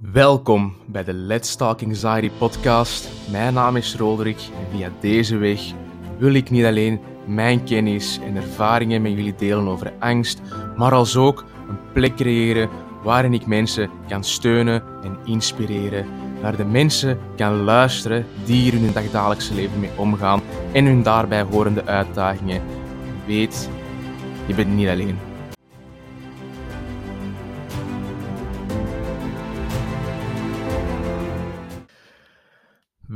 Welkom bij de Let's Talk Anxiety podcast. Mijn naam is Roderick en via deze weg wil ik niet alleen mijn kennis en ervaringen met jullie delen over angst, maar als ook een plek creëren waarin ik mensen kan steunen en inspireren. Naar de mensen kan luisteren die hier in hun dagdagelijkse leven mee omgaan en hun daarbij horende uitdagingen. Weet, je bent niet alleen.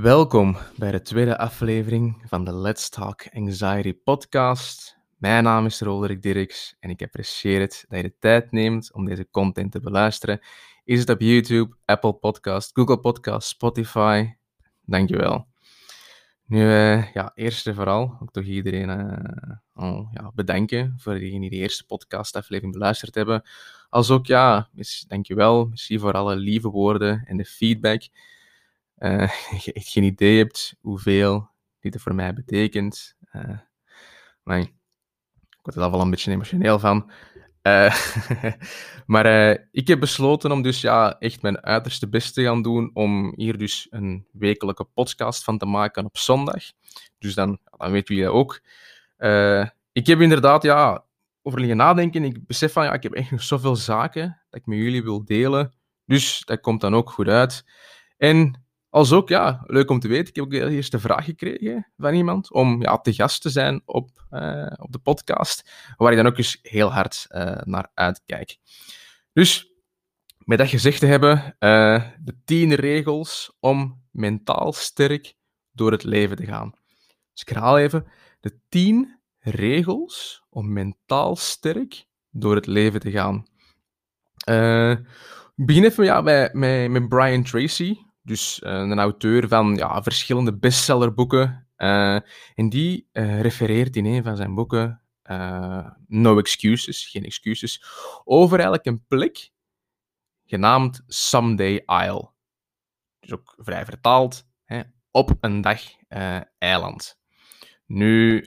Welkom bij de tweede aflevering van de Let's Talk Anxiety podcast. Mijn naam is Roderick Dirks en ik apprecieer het dat je de tijd neemt om deze content te beluisteren. Is het op YouTube, Apple Podcast, Google Podcast, Spotify? Dankjewel. Nu, uh, ja, eerst en vooral ook toch iedereen al, ja, bedanken voor diegenen die de eerste podcastaflevering beluisterd hebben. Als ook, ja, dankjewel. Merci voor alle lieve woorden en de feedback uh, je echt geen idee hebt hoeveel dit er voor mij betekent. Uh, maar ik word er al wel een beetje emotioneel van. Uh, maar ik heb besloten om dus ja, echt mijn uiterste best te gaan doen om hier dus een wekelijke podcast van te maken op zondag. Dus dan, dan weet wie dat ook. ik heb inderdaad ja, over liggen nadenken. Ik besef van ja, ik heb echt nog zoveel zaken dat ik met jullie wil delen. Dus dat komt dan ook goed uit. En als ook, ja, leuk om te weten, ik heb ook de eerste vraag gekregen van iemand om ja, te gast te zijn op, uh, op de podcast, waar ik dan ook eens heel hard uh, naar uitkijk. Dus, met dat gezegd te hebben, uh, de tien regels om mentaal sterk door het leven te gaan. Dus ik herhaal even, de tien regels om mentaal sterk door het leven te gaan. ik begin even ja, bij, met, met Brian Tracy, dus uh, een auteur van ja, verschillende bestsellerboeken. Uh, en die uh, refereert in een van zijn boeken, No Excuses, geen excuses, over eigenlijk een plek genaamd Someday Isle. Dus ook vrij vertaald, hè, op een dag eiland. Nu,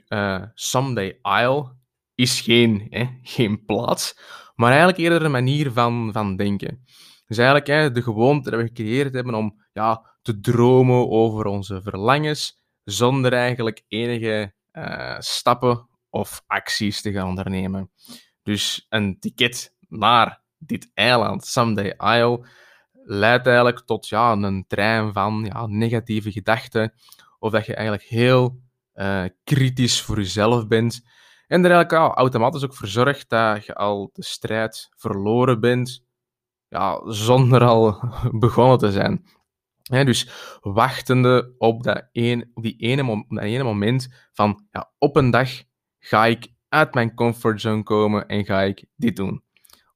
Someday Isle is geen, hè, geen plaats, maar eigenlijk eerder een manier van, van denken. Dus eigenlijk de gewoonte dat we gecreëerd hebben om ja, te dromen over onze verlangens, zonder eigenlijk enige uh, stappen of acties te gaan ondernemen. Dus een ticket naar dit eiland, Someday Isle, leidt eigenlijk tot ja, een trein van ja, negatieve gedachten, of dat je eigenlijk heel uh, kritisch voor jezelf bent. En er eigenlijk ja, automatisch ook voor zorgt dat je al de strijd verloren bent, ja, zonder al begonnen te zijn dus wachtende op dat, een, die ene, ene moment van ja, op een dag ga ik uit mijn comfortzone komen en ga ik dit doen.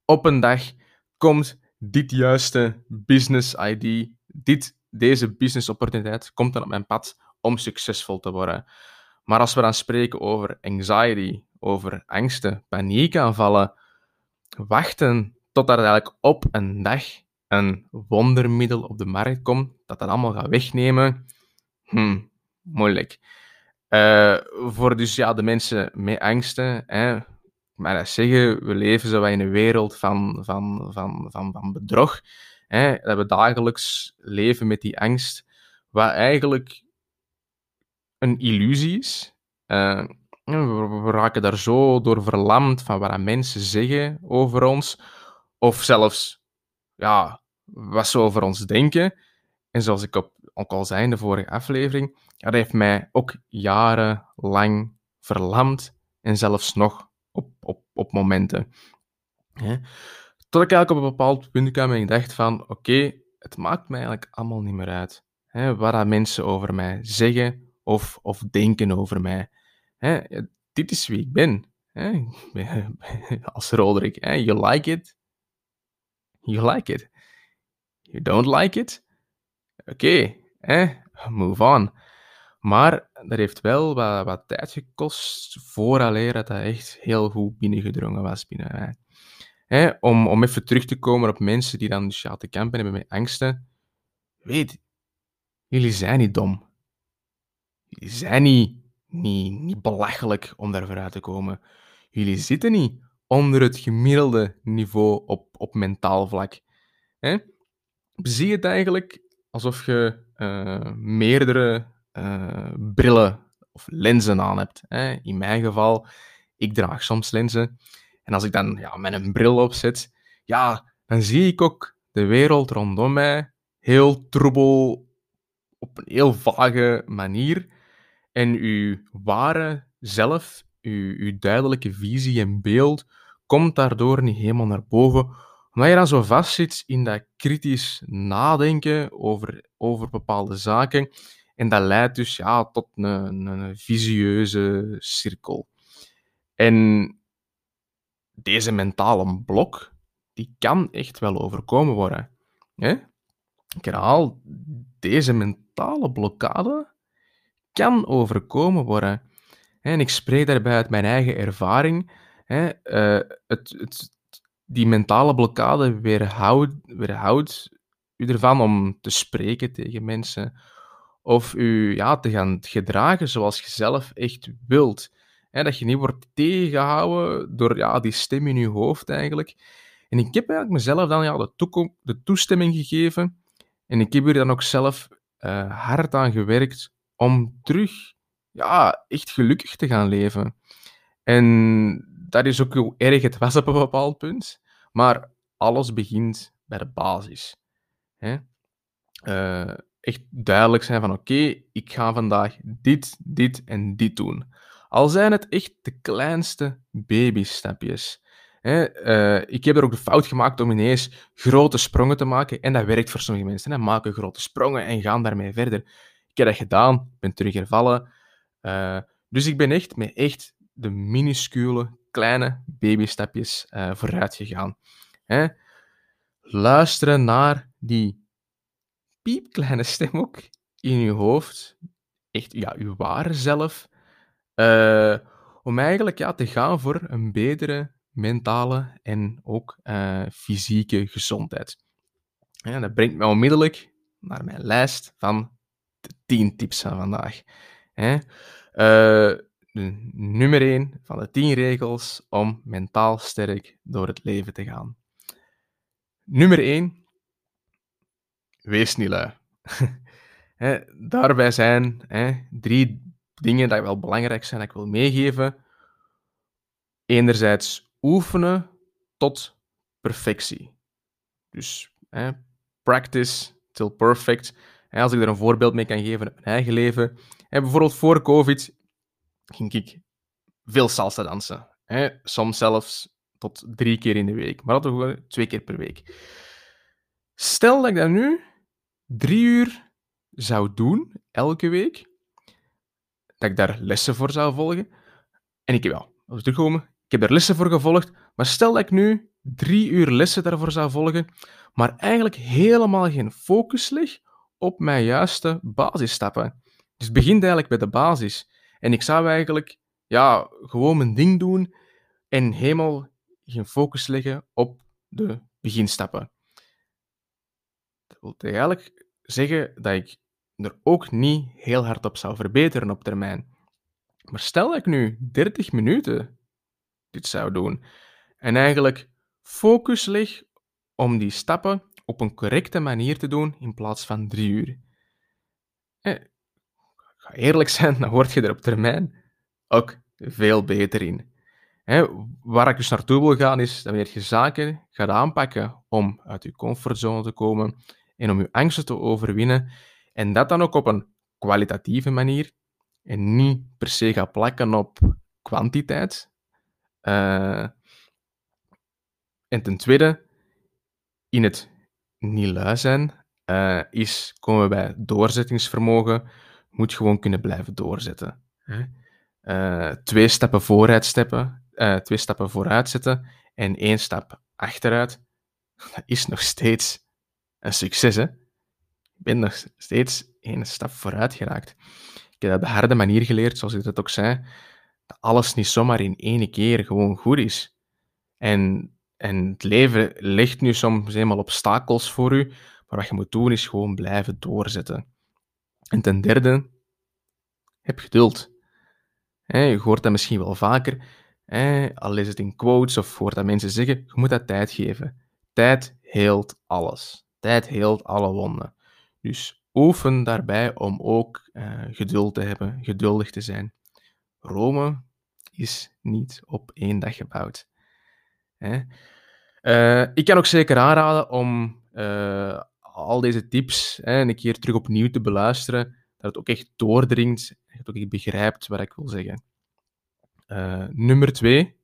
Op een dag komt dit juiste business ID, dit, deze business opportuniteit komt dan op mijn pad om succesvol te worden. Maar als we dan spreken over anxiety, over angsten, paniekaanvallen, wachten tot er eigenlijk op een dag een wondermiddel op de markt komt, dat dat allemaal gaat wegnemen, hm, moeilijk. Uh, voor dus ja, de mensen met angsten, hè, maar dat zeggen, we leven zo in een wereld van, van, van, van, van bedrog. Hè, dat we dagelijks leven met die angst, wat eigenlijk een illusie is. Uh, we, raken daar zo door verlamd van wat mensen zeggen over ons, of zelfs ja, wat ze over ons denken. En zoals ik ook al zei in de vorige aflevering, dat heeft mij ook jarenlang verlamd en zelfs nog op, op, op momenten. Hè? Tot ik eigenlijk op een bepaald punt kwam en ik dacht van, oké, het maakt mij eigenlijk allemaal niet meer uit. Hè, wat mensen over mij zeggen of, of denken over mij. Hè, dit is wie ik ben. Hè? Als Roderick. Hè? You like it, You like it. You don't like it? Oké, eh, move on. Maar dat heeft wel wat, wat tijd gekost vooraleer dat dat echt heel goed binnengedrongen was binnen mij. Eh, om, om even terug te komen op mensen die dan dus ja, te kampen hebben met angsten. Weet, jullie zijn niet dom. Jullie zijn niet, niet, niet belachelijk om daar vooruit te komen. Jullie zitten niet onder het gemiddelde niveau op, op mentaal vlak. Hè? zie het eigenlijk alsof je uh, meerdere uh, brillen of lenzen aan hebt. Hè. In mijn geval, ik draag soms lenzen. En als ik dan ja, met een bril opzet, ja, dan zie ik ook de wereld rondom mij heel troebel, op een heel vage manier. En uw ware zelf, uw, duidelijke visie en beeld, komt daardoor niet helemaal naar boven, omdat je dan zo vastzit in dat kritisch nadenken over, over bepaalde zaken. En dat leidt dus ja, tot een, een visieuze cirkel. En deze mentale blok, die kan echt wel overkomen worden. Hè? Ik herhaal, deze mentale blokkade kan overkomen worden. En ik spreek daarbij uit mijn eigen ervaring. Hè? Uh, het, het, die mentale blokkade weerhoudt, weerhoudt u ervan om te spreken tegen mensen of u ja, te gaan gedragen zoals je zelf echt wilt. Hè, dat je niet wordt tegengehouden door ja, die stem in je hoofd eigenlijk. En ik heb eigenlijk mezelf dan ja, de, de toestemming gegeven en ik heb er dan ook zelf uh, hard aan gewerkt om terug ja, echt gelukkig te gaan leven. En dat is ook hoe erg het was op een bepaald punt. Maar alles begint bij de basis. Hè? Uh, echt duidelijk zijn van oké, ik ga vandaag dit, dit en dit doen. Al zijn het echt de kleinste babystapjes. Hè? Uh, ik heb er ook de fout gemaakt om ineens grote sprongen te maken. En dat werkt voor sommige mensen. Hè? Maken grote sprongen en gaan daarmee verder. Ik heb dat gedaan, ben terug hervallen. Uh, dus ik ben echt met echt de minuscule kleine babystapjes uh, vooruit gegaan. Hè? Luisteren naar die piepkleine stem ook in je hoofd, echt ja, je ware zelf, uh, om eigenlijk ja, te gaan voor een betere mentale en ook fysieke gezondheid. Ja, dat brengt me onmiddellijk naar mijn lijst van de 10 tips van vandaag. Hè? Uh, nummer 1 van de 10 regels om mentaal sterk door het leven te gaan. Nummer 1. Wees niet lui. daarbij zijn drie dingen die wel belangrijk zijn dat ik wil meegeven. Enerzijds oefenen tot perfectie. Dus practice till perfect. als ik er een voorbeeld mee kan geven uit mijn eigen leven. Bijvoorbeeld voor COVID ging ik veel salsa dansen. Soms zelfs tot drie keer in de week, maar dat gewoon twee keer per week. Stel dat ik dat nu drie uur zou doen, elke week, dat ik daar lessen voor zou volgen. En ik heb wel, als terugkomen, ik heb er lessen voor gevolgd, maar stel dat ik nu drie uur lessen daarvoor zou volgen, maar eigenlijk helemaal geen focus leg op mijn juiste basisstappen. Dus het begint eigenlijk bij de basis. En ik zou eigenlijk ja, gewoon mijn ding doen en helemaal geen focus leggen op de beginstappen. Dat wil eigenlijk zeggen dat ik er ook niet heel hard op zou verbeteren op termijn. Maar stel dat ik nu 30 minuten dit zou doen en eigenlijk focus leg om die stappen op een correcte manier te doen in plaats van drie uur. Eh, eerlijk zijn, dan word je er op termijn ook veel beter in. waar ik dus naartoe wil gaan, is dat wanneer je zaken gaat aanpakken om uit je comfortzone te komen en om je angsten te overwinnen, en dat dan ook op een kwalitatieve manier en niet per se gaat plakken op kwantiteit. Uh, en ten tweede, in het niet lui zijn, uh, is, komen we bij doorzettingsvermogen, moet gewoon kunnen blijven doorzetten. Hè? Uh, twee stappen vooruit steppen, twee stappen vooruit zetten en één stap achteruit, dat is nog steeds een succes. Hè? Ik ben nog steeds één stap vooruit geraakt. Ik heb dat op de harde manier geleerd, zoals ik dat ook zei, dat alles niet zomaar in één keer gewoon goed is. En, en het leven legt nu soms eenmaal obstakels voor u, maar wat je moet doen is gewoon blijven doorzetten. En ten derde, heb geduld. je hoort dat misschien wel vaker, al is het in quotes of hoort dat mensen zeggen, je moet dat tijd geven. Tijd heelt alles. tijd heelt alle wonden. Dus oefen daarbij om ook uh, geduld te hebben, geduldig te zijn. Rome is niet op één dag gebouwd. Uh, ik kan ook zeker aanraden om uh, al deze tips hè, een keer terug opnieuw te beluisteren, dat het ook echt doordringt, dat je ook echt begrijpt wat ik wil zeggen. Uh, nummer twee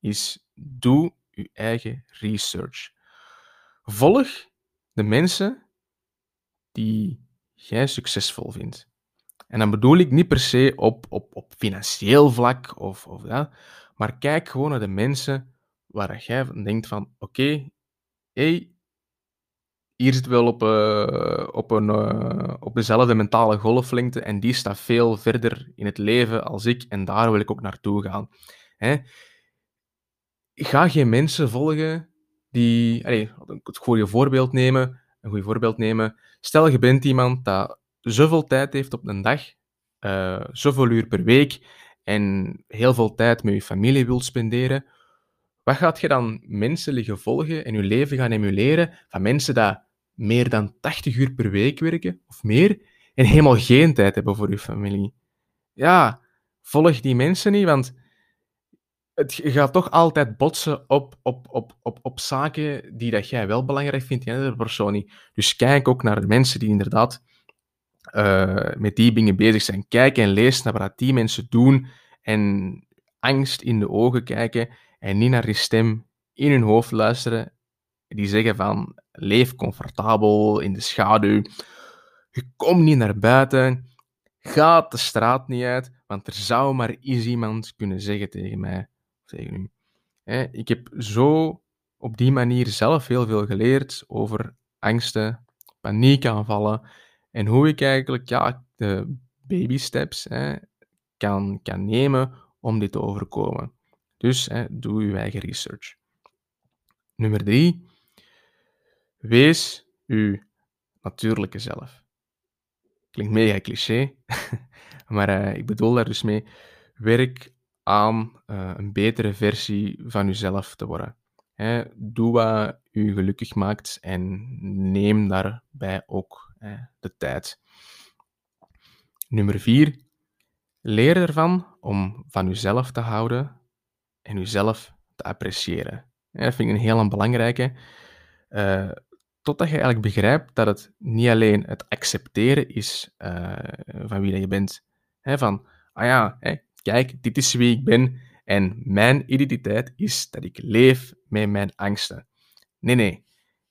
is doe je eigen research. Volg de mensen die jij succesvol vindt. En dan bedoel ik niet per se op, op, op financieel vlak, of, of ja, maar kijk gewoon naar de mensen waar jij denkt van, oké, hey, hier zit wel op, uh, op, een, uh, op dezelfde mentale golflengte en die staat veel verder in het leven als ik en daar wil ik ook naartoe gaan. Hè? Ga geen mensen volgen die... Allez, het goede voorbeeld nemen, een goed voorbeeld nemen. Stel, je bent iemand dat zoveel tijd heeft op een dag, uh, zoveel uur per week en heel veel tijd met je familie wilt spenderen. Wat gaat je dan mensen liggen volgen en je leven gaan emuleren van mensen die meer dan 80 uur per week werken of meer en helemaal geen tijd hebben voor je familie? Ja, volg die mensen niet, want het gaat toch altijd botsen op, op, op, op, op zaken die dat jij wel belangrijk vindt in andere persoon niet. Dus kijk ook naar de mensen die inderdaad uh, met die dingen bezig zijn. Kijk en lees naar wat die mensen doen en angst in de ogen kijken en niet naar die stem in hun hoofd luisteren die zeggen van leef comfortabel in de schaduw, je komt niet naar buiten, ga de straat niet uit, want er zou maar eens iemand kunnen zeggen tegen mij, tegen u. ik heb zo op die manier zelf heel veel geleerd over angsten, paniekaanvallen en hoe ik eigenlijk ja, de baby steps kan, kan nemen om dit te overkomen. Dus doe je eigen research. Nummer drie, wees uw natuurlijke zelf. Klinkt mega cliché, maar uh, ik bedoel daar dus mee, werk aan uh, een betere versie van uzelf te worden. Doe wat u gelukkig maakt en neem daarbij ook de tijd. Nummer vier, leer ervan om van uzelf te houden en uzelf te appreciëren. Dat vind ik een heel belangrijke. Uh, totdat je eigenlijk begrijpt dat het niet alleen het accepteren is uh, van wie dat je bent. Van, ah ja, kijk, dit is wie ik ben en mijn identiteit is dat ik leef met mijn angsten. Nee, nee,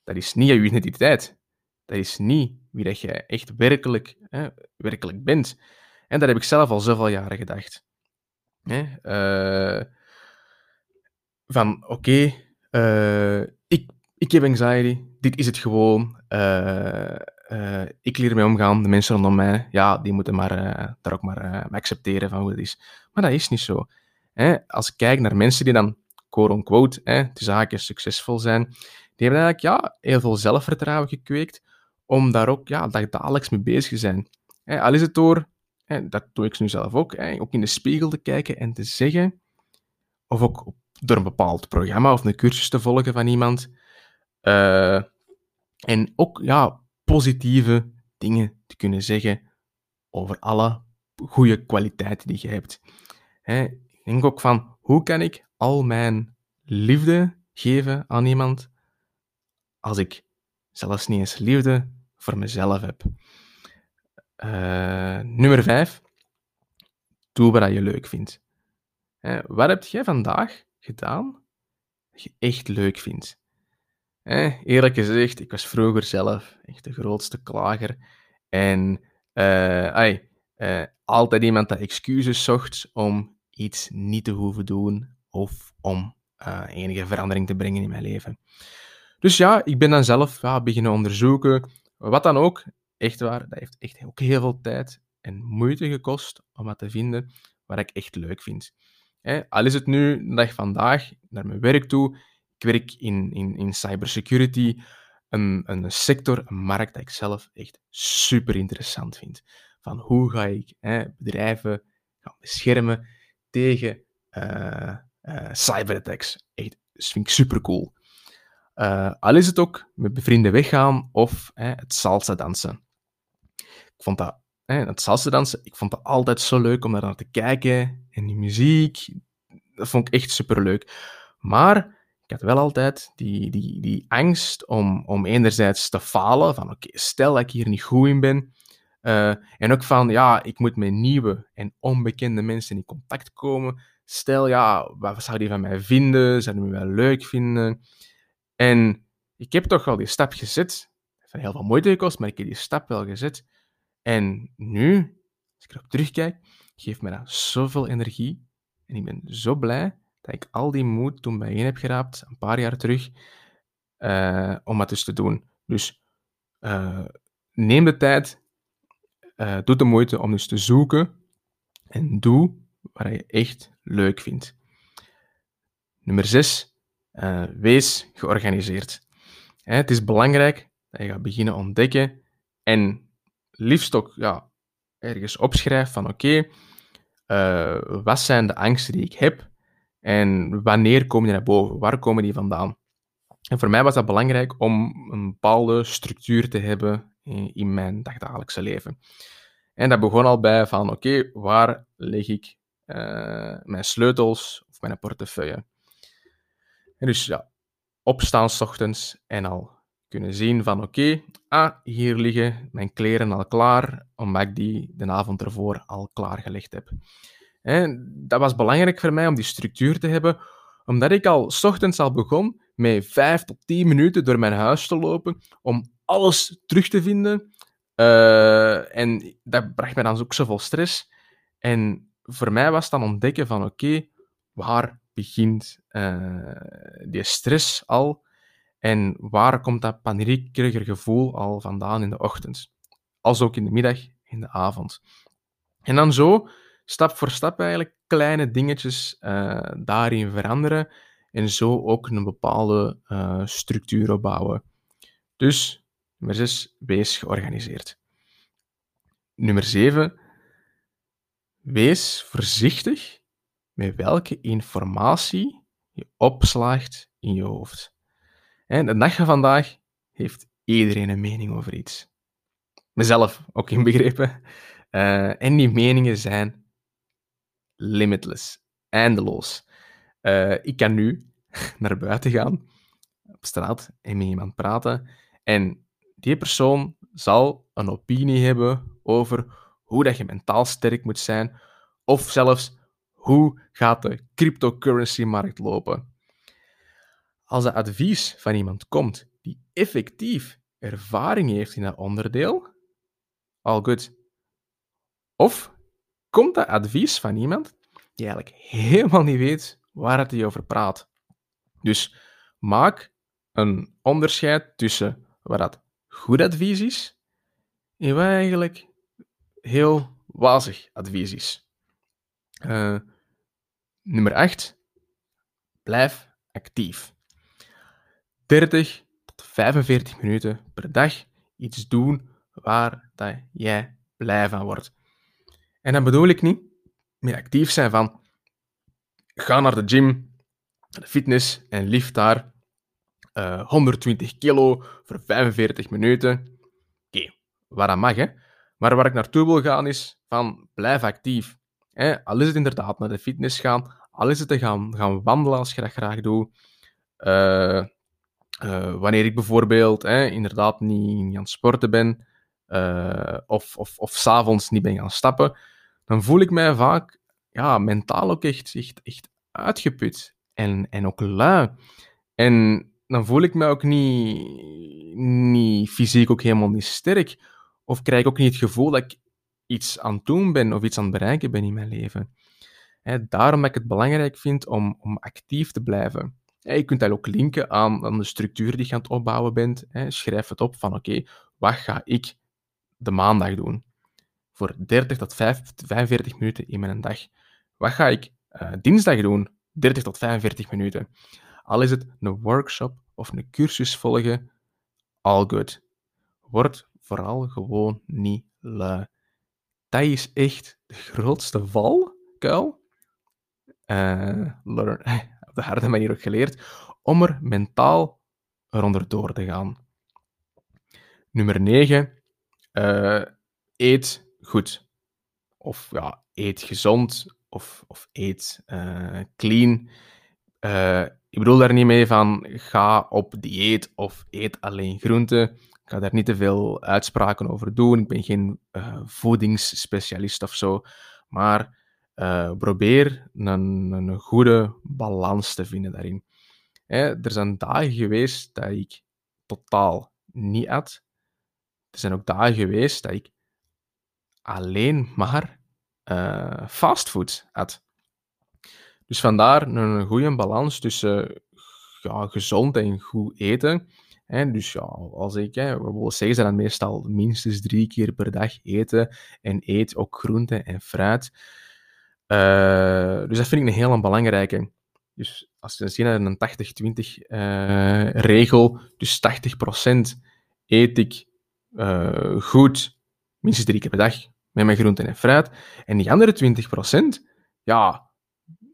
dat is niet jouw identiteit. Dat is niet wie dat je echt werkelijk, werkelijk bent. En dat heb ik zelf al zoveel jaren gedacht. Uh, van, oké, uh, ik, heb anxiety, dit is het gewoon. Uh, ik leer ermee omgaan, de mensen rondom mij, ja, die moeten maar, daar ook maar accepteren van hoe het is. Maar dat is niet zo. Hè? Als ik kijk naar mensen die dan, quote-unquote, de zaken succesvol zijn, die hebben eigenlijk ja, heel veel zelfvertrouwen gekweekt om daar ook ja, dagelijks mee bezig te zijn. Hè? Al is het door, hè, dat doe ik nu zelf ook, hè, ook in de spiegel te kijken en te zeggen, of ook door een bepaald programma of een cursus te volgen van iemand, uh, en ook ja, positieve dingen te kunnen zeggen over alle goede kwaliteiten die je hebt. ik denk ook van, hoe kan ik al mijn liefde geven aan iemand als ik zelfs niet eens liefde voor mezelf heb? Uh, nummer 5. Doe wat je leuk vindt. wat heb jij vandaag gedaan dat je echt leuk vindt? Eh, eerlijk gezegd, ik was vroeger zelf echt de grootste klager. En ai, uh, altijd iemand dat excuses zocht om iets niet te hoeven doen of om uh, enige verandering te brengen in mijn leven. Dus ja, ik ben dan zelf beginnen onderzoeken. Wat dan ook, echt waar, dat heeft echt ook heel veel tijd en moeite gekost om wat te vinden wat ik echt leuk vind. al is het nu de dag vandaag naar mijn werk toe, ik werk in, in, in cybersecurity, een, een sector, een markt dat ik zelf echt super interessant vind. Van hoe ga ik hè, bedrijven gaan beschermen tegen uh, uh, cyberattacks. Echt, dat vind ik super cool. Uh, al is het ook met bevrienden weggaan of het salsa dansen. Ik vond dat, het salsa dansen, ik vond dat altijd zo leuk om daar naar te kijken. En die muziek, dat vond ik echt superleuk. Maar ik had wel altijd die, die, die angst om, om enerzijds te falen, van oké, stel dat ik hier niet goed in ben. Uh, en ook van, ja, ik moet met nieuwe en onbekende mensen in contact komen. Stel, ja, wat zou die van mij vinden? Zou die me wel leuk vinden? En ik heb toch wel die stap gezet. Het heeft heel veel moeite gekost, maar ik heb die stap wel gezet. En nu, als ik erop terugkijk, geeft me dat zoveel energie. En ik ben zo blij dat ik al die moed toen bijeen heb geraapt, een paar jaar terug, uh, om dat dus te doen. Dus uh, neem de tijd, uh, doe de moeite om dus te zoeken en doe wat je echt leuk vindt. Nummer 6. wees georganiseerd. het is belangrijk dat je gaat beginnen ontdekken en liefst ook ja, ergens opschrijft van oké, wat zijn de angsten die ik heb en wanneer komen die naar boven? Waar komen die vandaan? En voor mij was dat belangrijk om een bepaalde structuur te hebben in, mijn dagdagelijkse leven. En dat begon al bij van, oké, waar leg ik uh, mijn sleutels of mijn portefeuille? En dus ja, opstaan s ochtends en al kunnen zien van, oké, ah, hier liggen mijn kleren al klaar, omdat ik die de avond ervoor al klaargelegd heb. Dat was belangrijk voor mij om die structuur te hebben, omdat ik al s ochtends al begon met vijf tot tien minuten door mijn huis te lopen om alles terug te vinden. Uh, en dat bracht mij dan ook zoveel stress. En voor mij was dan ontdekken van oké, waar begint uh, die stress al? En waar komt dat paniekiger gevoel al vandaan in de ochtend? Als ook in de middag, in de avond. En dan zo stap voor stap eigenlijk kleine dingetjes uh, daarin veranderen en zo ook een bepaalde uh, structuur opbouwen. Dus, nummer 6, wees georganiseerd. Nummer 7, wees voorzichtig met welke informatie je opslaagt in je hoofd. En de dag van vandaag heeft iedereen een mening over iets. Mezelf ook inbegrepen. Uh, en die meningen zijn limitless, eindeloos. Uh, ik kan nu naar buiten gaan, op straat, en met iemand praten. En die persoon zal een opinie hebben over hoe dat je mentaal sterk moet zijn, of zelfs hoe gaat de cryptocurrency-markt lopen. Als het advies van iemand komt die effectief ervaring heeft in dat onderdeel, all good. Of komt dat advies van iemand die eigenlijk helemaal niet weet waar het hij over praat. Dus maak een onderscheid tussen wat dat goed advies is en wat eigenlijk heel wazig advies is. Uh, nummer 8. Blijf actief. 30 tot 45 minuten per dag iets doen waar dat jij blij van wordt. En dan bedoel ik niet meer actief zijn van ga naar de gym, de fitness en lift daar uh, 120 kilo voor 45 minuten. Oké, waar dat mag, hè. Maar waar ik naartoe wil gaan is van blijf actief. Hè? Al is het inderdaad naar de fitness gaan, al is het te gaan, gaan wandelen als je dat graag doet. Uh, uh, wanneer ik bijvoorbeeld hè, inderdaad niet, niet aan het sporten ben, uh, of, of, of s'avonds niet ben gaan stappen, dan voel ik mij vaak ja, mentaal ook echt, echt, echt uitgeput en, en ook lui. En dan voel ik me ook niet, niet fysiek ook helemaal niet sterk. Of krijg ik ook niet het gevoel dat ik iets aan het doen ben of iets aan het bereiken ben in mijn leven. daarom dat ik het belangrijk vind om, om actief te blijven. je kunt dat ook linken aan, aan de structuur die je aan het opbouwen bent. schrijf het op van oké, wat ga ik de maandag doen? voor 30 tot 45 minuten in mijn dag. Wat ga ik uh, dinsdag doen? 30 tot 45 minuten. Al is het een workshop of een cursus volgen, all good. Word vooral gewoon niet lui. Dat is echt de grootste valkuil. Uh, learn, op de harde manier ook geleerd. Om er mentaal eronder door te gaan. Nummer 9. Uh, eet goed. Of ja, eet gezond. Of, of eet uh, clean. Uh, ik bedoel daar niet mee van ga op dieet of eet alleen groenten. Ik ga daar niet te veel uitspraken over doen. Ik ben geen voedingsspecialist of zo. Maar probeer een, een, goede balans te vinden daarin. Er zijn dagen geweest dat ik totaal niet at. Er zijn ook dagen geweest dat ik alleen maar uh, fastfood at. Dus vandaar een goede balans tussen ja, gezond en goed eten. Hè, dus ja, als ik, hè, we willen zeggen ze dan meestal minstens drie keer per dag eten. En eet ook groente en fruit. Uh, dus dat vind ik een heel belangrijke. Dus als je ziet naar een 80-20 uh, regel, dus 80% eet ik uh, goed, minstens drie keer per dag, met mijn groenten en fruit. En die andere 20%, ja,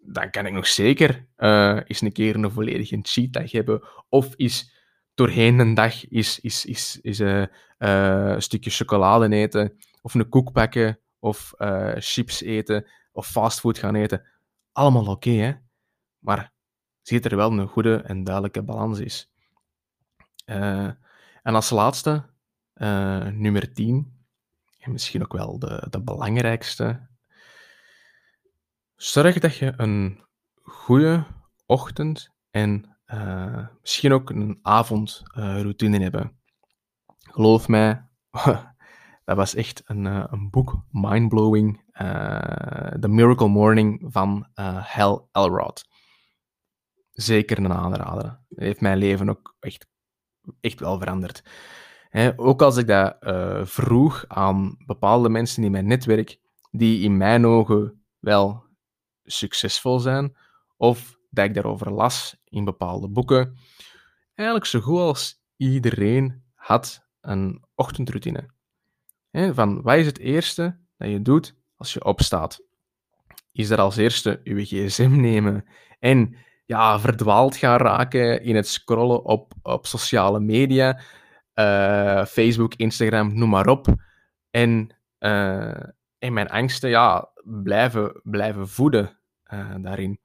dan kan ik nog zeker uh, eens een keer een volledige cheat dag hebben. Of is doorheen een dag is, is, is, is een stukje chocolade eten, of een koek pakken, of chips eten, of fastfood gaan eten. Allemaal oké, hè? Maar zie er wel een goede en duidelijke balans is. en als laatste, nummer 10, en misschien ook wel de, de belangrijkste, Zorg dat je een goede ochtend en uh, misschien ook een avondroutine uh, hebt. Geloof mij, dat was echt een, uh, een boek, mindblowing. The Miracle Morning van Hal Elrod. Zeker een aanrader. Heeft mijn leven ook echt, echt wel veranderd. Ook als ik dat vroeg aan bepaalde mensen in mijn netwerk, die in mijn ogen wel succesvol zijn, of dat ik daarover las in bepaalde boeken. Eigenlijk zo goed als iedereen had een ochtendroutine. Van wat is het eerste dat je doet als je opstaat? Is er als eerste je gsm nemen en ja, verdwaald gaan raken in het scrollen op, op sociale media, uh, Facebook, Instagram, noem maar op. En, uh, en mijn angsten ja, blijven, blijven voeden uh, daarin.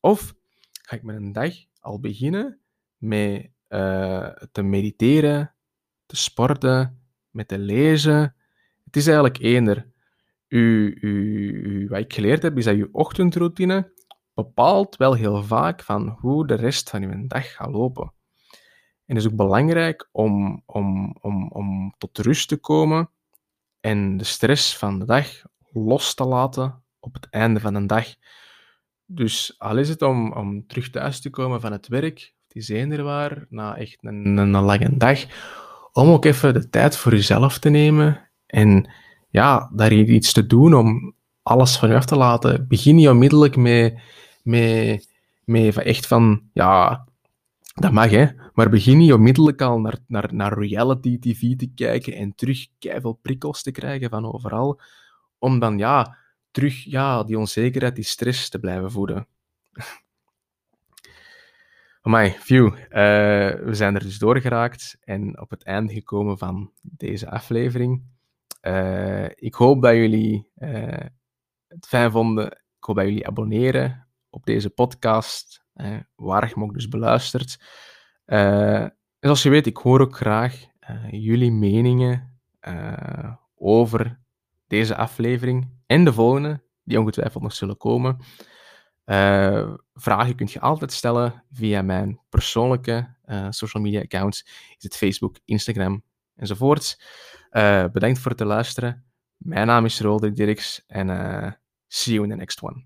Of ga ik met een dag al beginnen met te mediteren, te sporten, met te lezen. Het is eigenlijk eender. U, u, u, wat ik geleerd heb, is dat je ochtendroutine bepaalt wel heel vaak van hoe de rest van je dag gaat lopen. En het is ook belangrijk om, om, om, om tot rust te komen en de stress van de dag los te laten op het einde van een dag. Dus al is het om, om terug thuis te komen van het werk, die zijn er waar, na echt een, een, lange dag, om ook even de tijd voor jezelf te nemen en ja, daar iets te doen om alles van je af te laten. Begin je onmiddellijk met, met, met echt van, ja, dat mag hè, maar begin je onmiddellijk al naar, naar, naar reality tv te kijken en terug keihard prikkels te krijgen van overal, om dan ja, terug ja, die onzekerheid, die stress te blijven voeden. Amai, phew. Uh, we zijn er dus doorgeraakt en op het einde gekomen van deze aflevering. Uh, ik hoop dat jullie uh, het fijn vonden. Ik hoop dat jullie abonneren op deze podcast, waar je me ook dus beluistert. en zoals je weet, ik hoor ook graag jullie meningen over deze aflevering en de volgende, die ongetwijfeld nog zullen komen. Vragen kunt je altijd stellen via mijn persoonlijke social media accounts. Is het Facebook, Instagram enzovoorts. Uh, bedankt voor het luisteren. Mijn naam is Roderick Dirks en see you in the next one.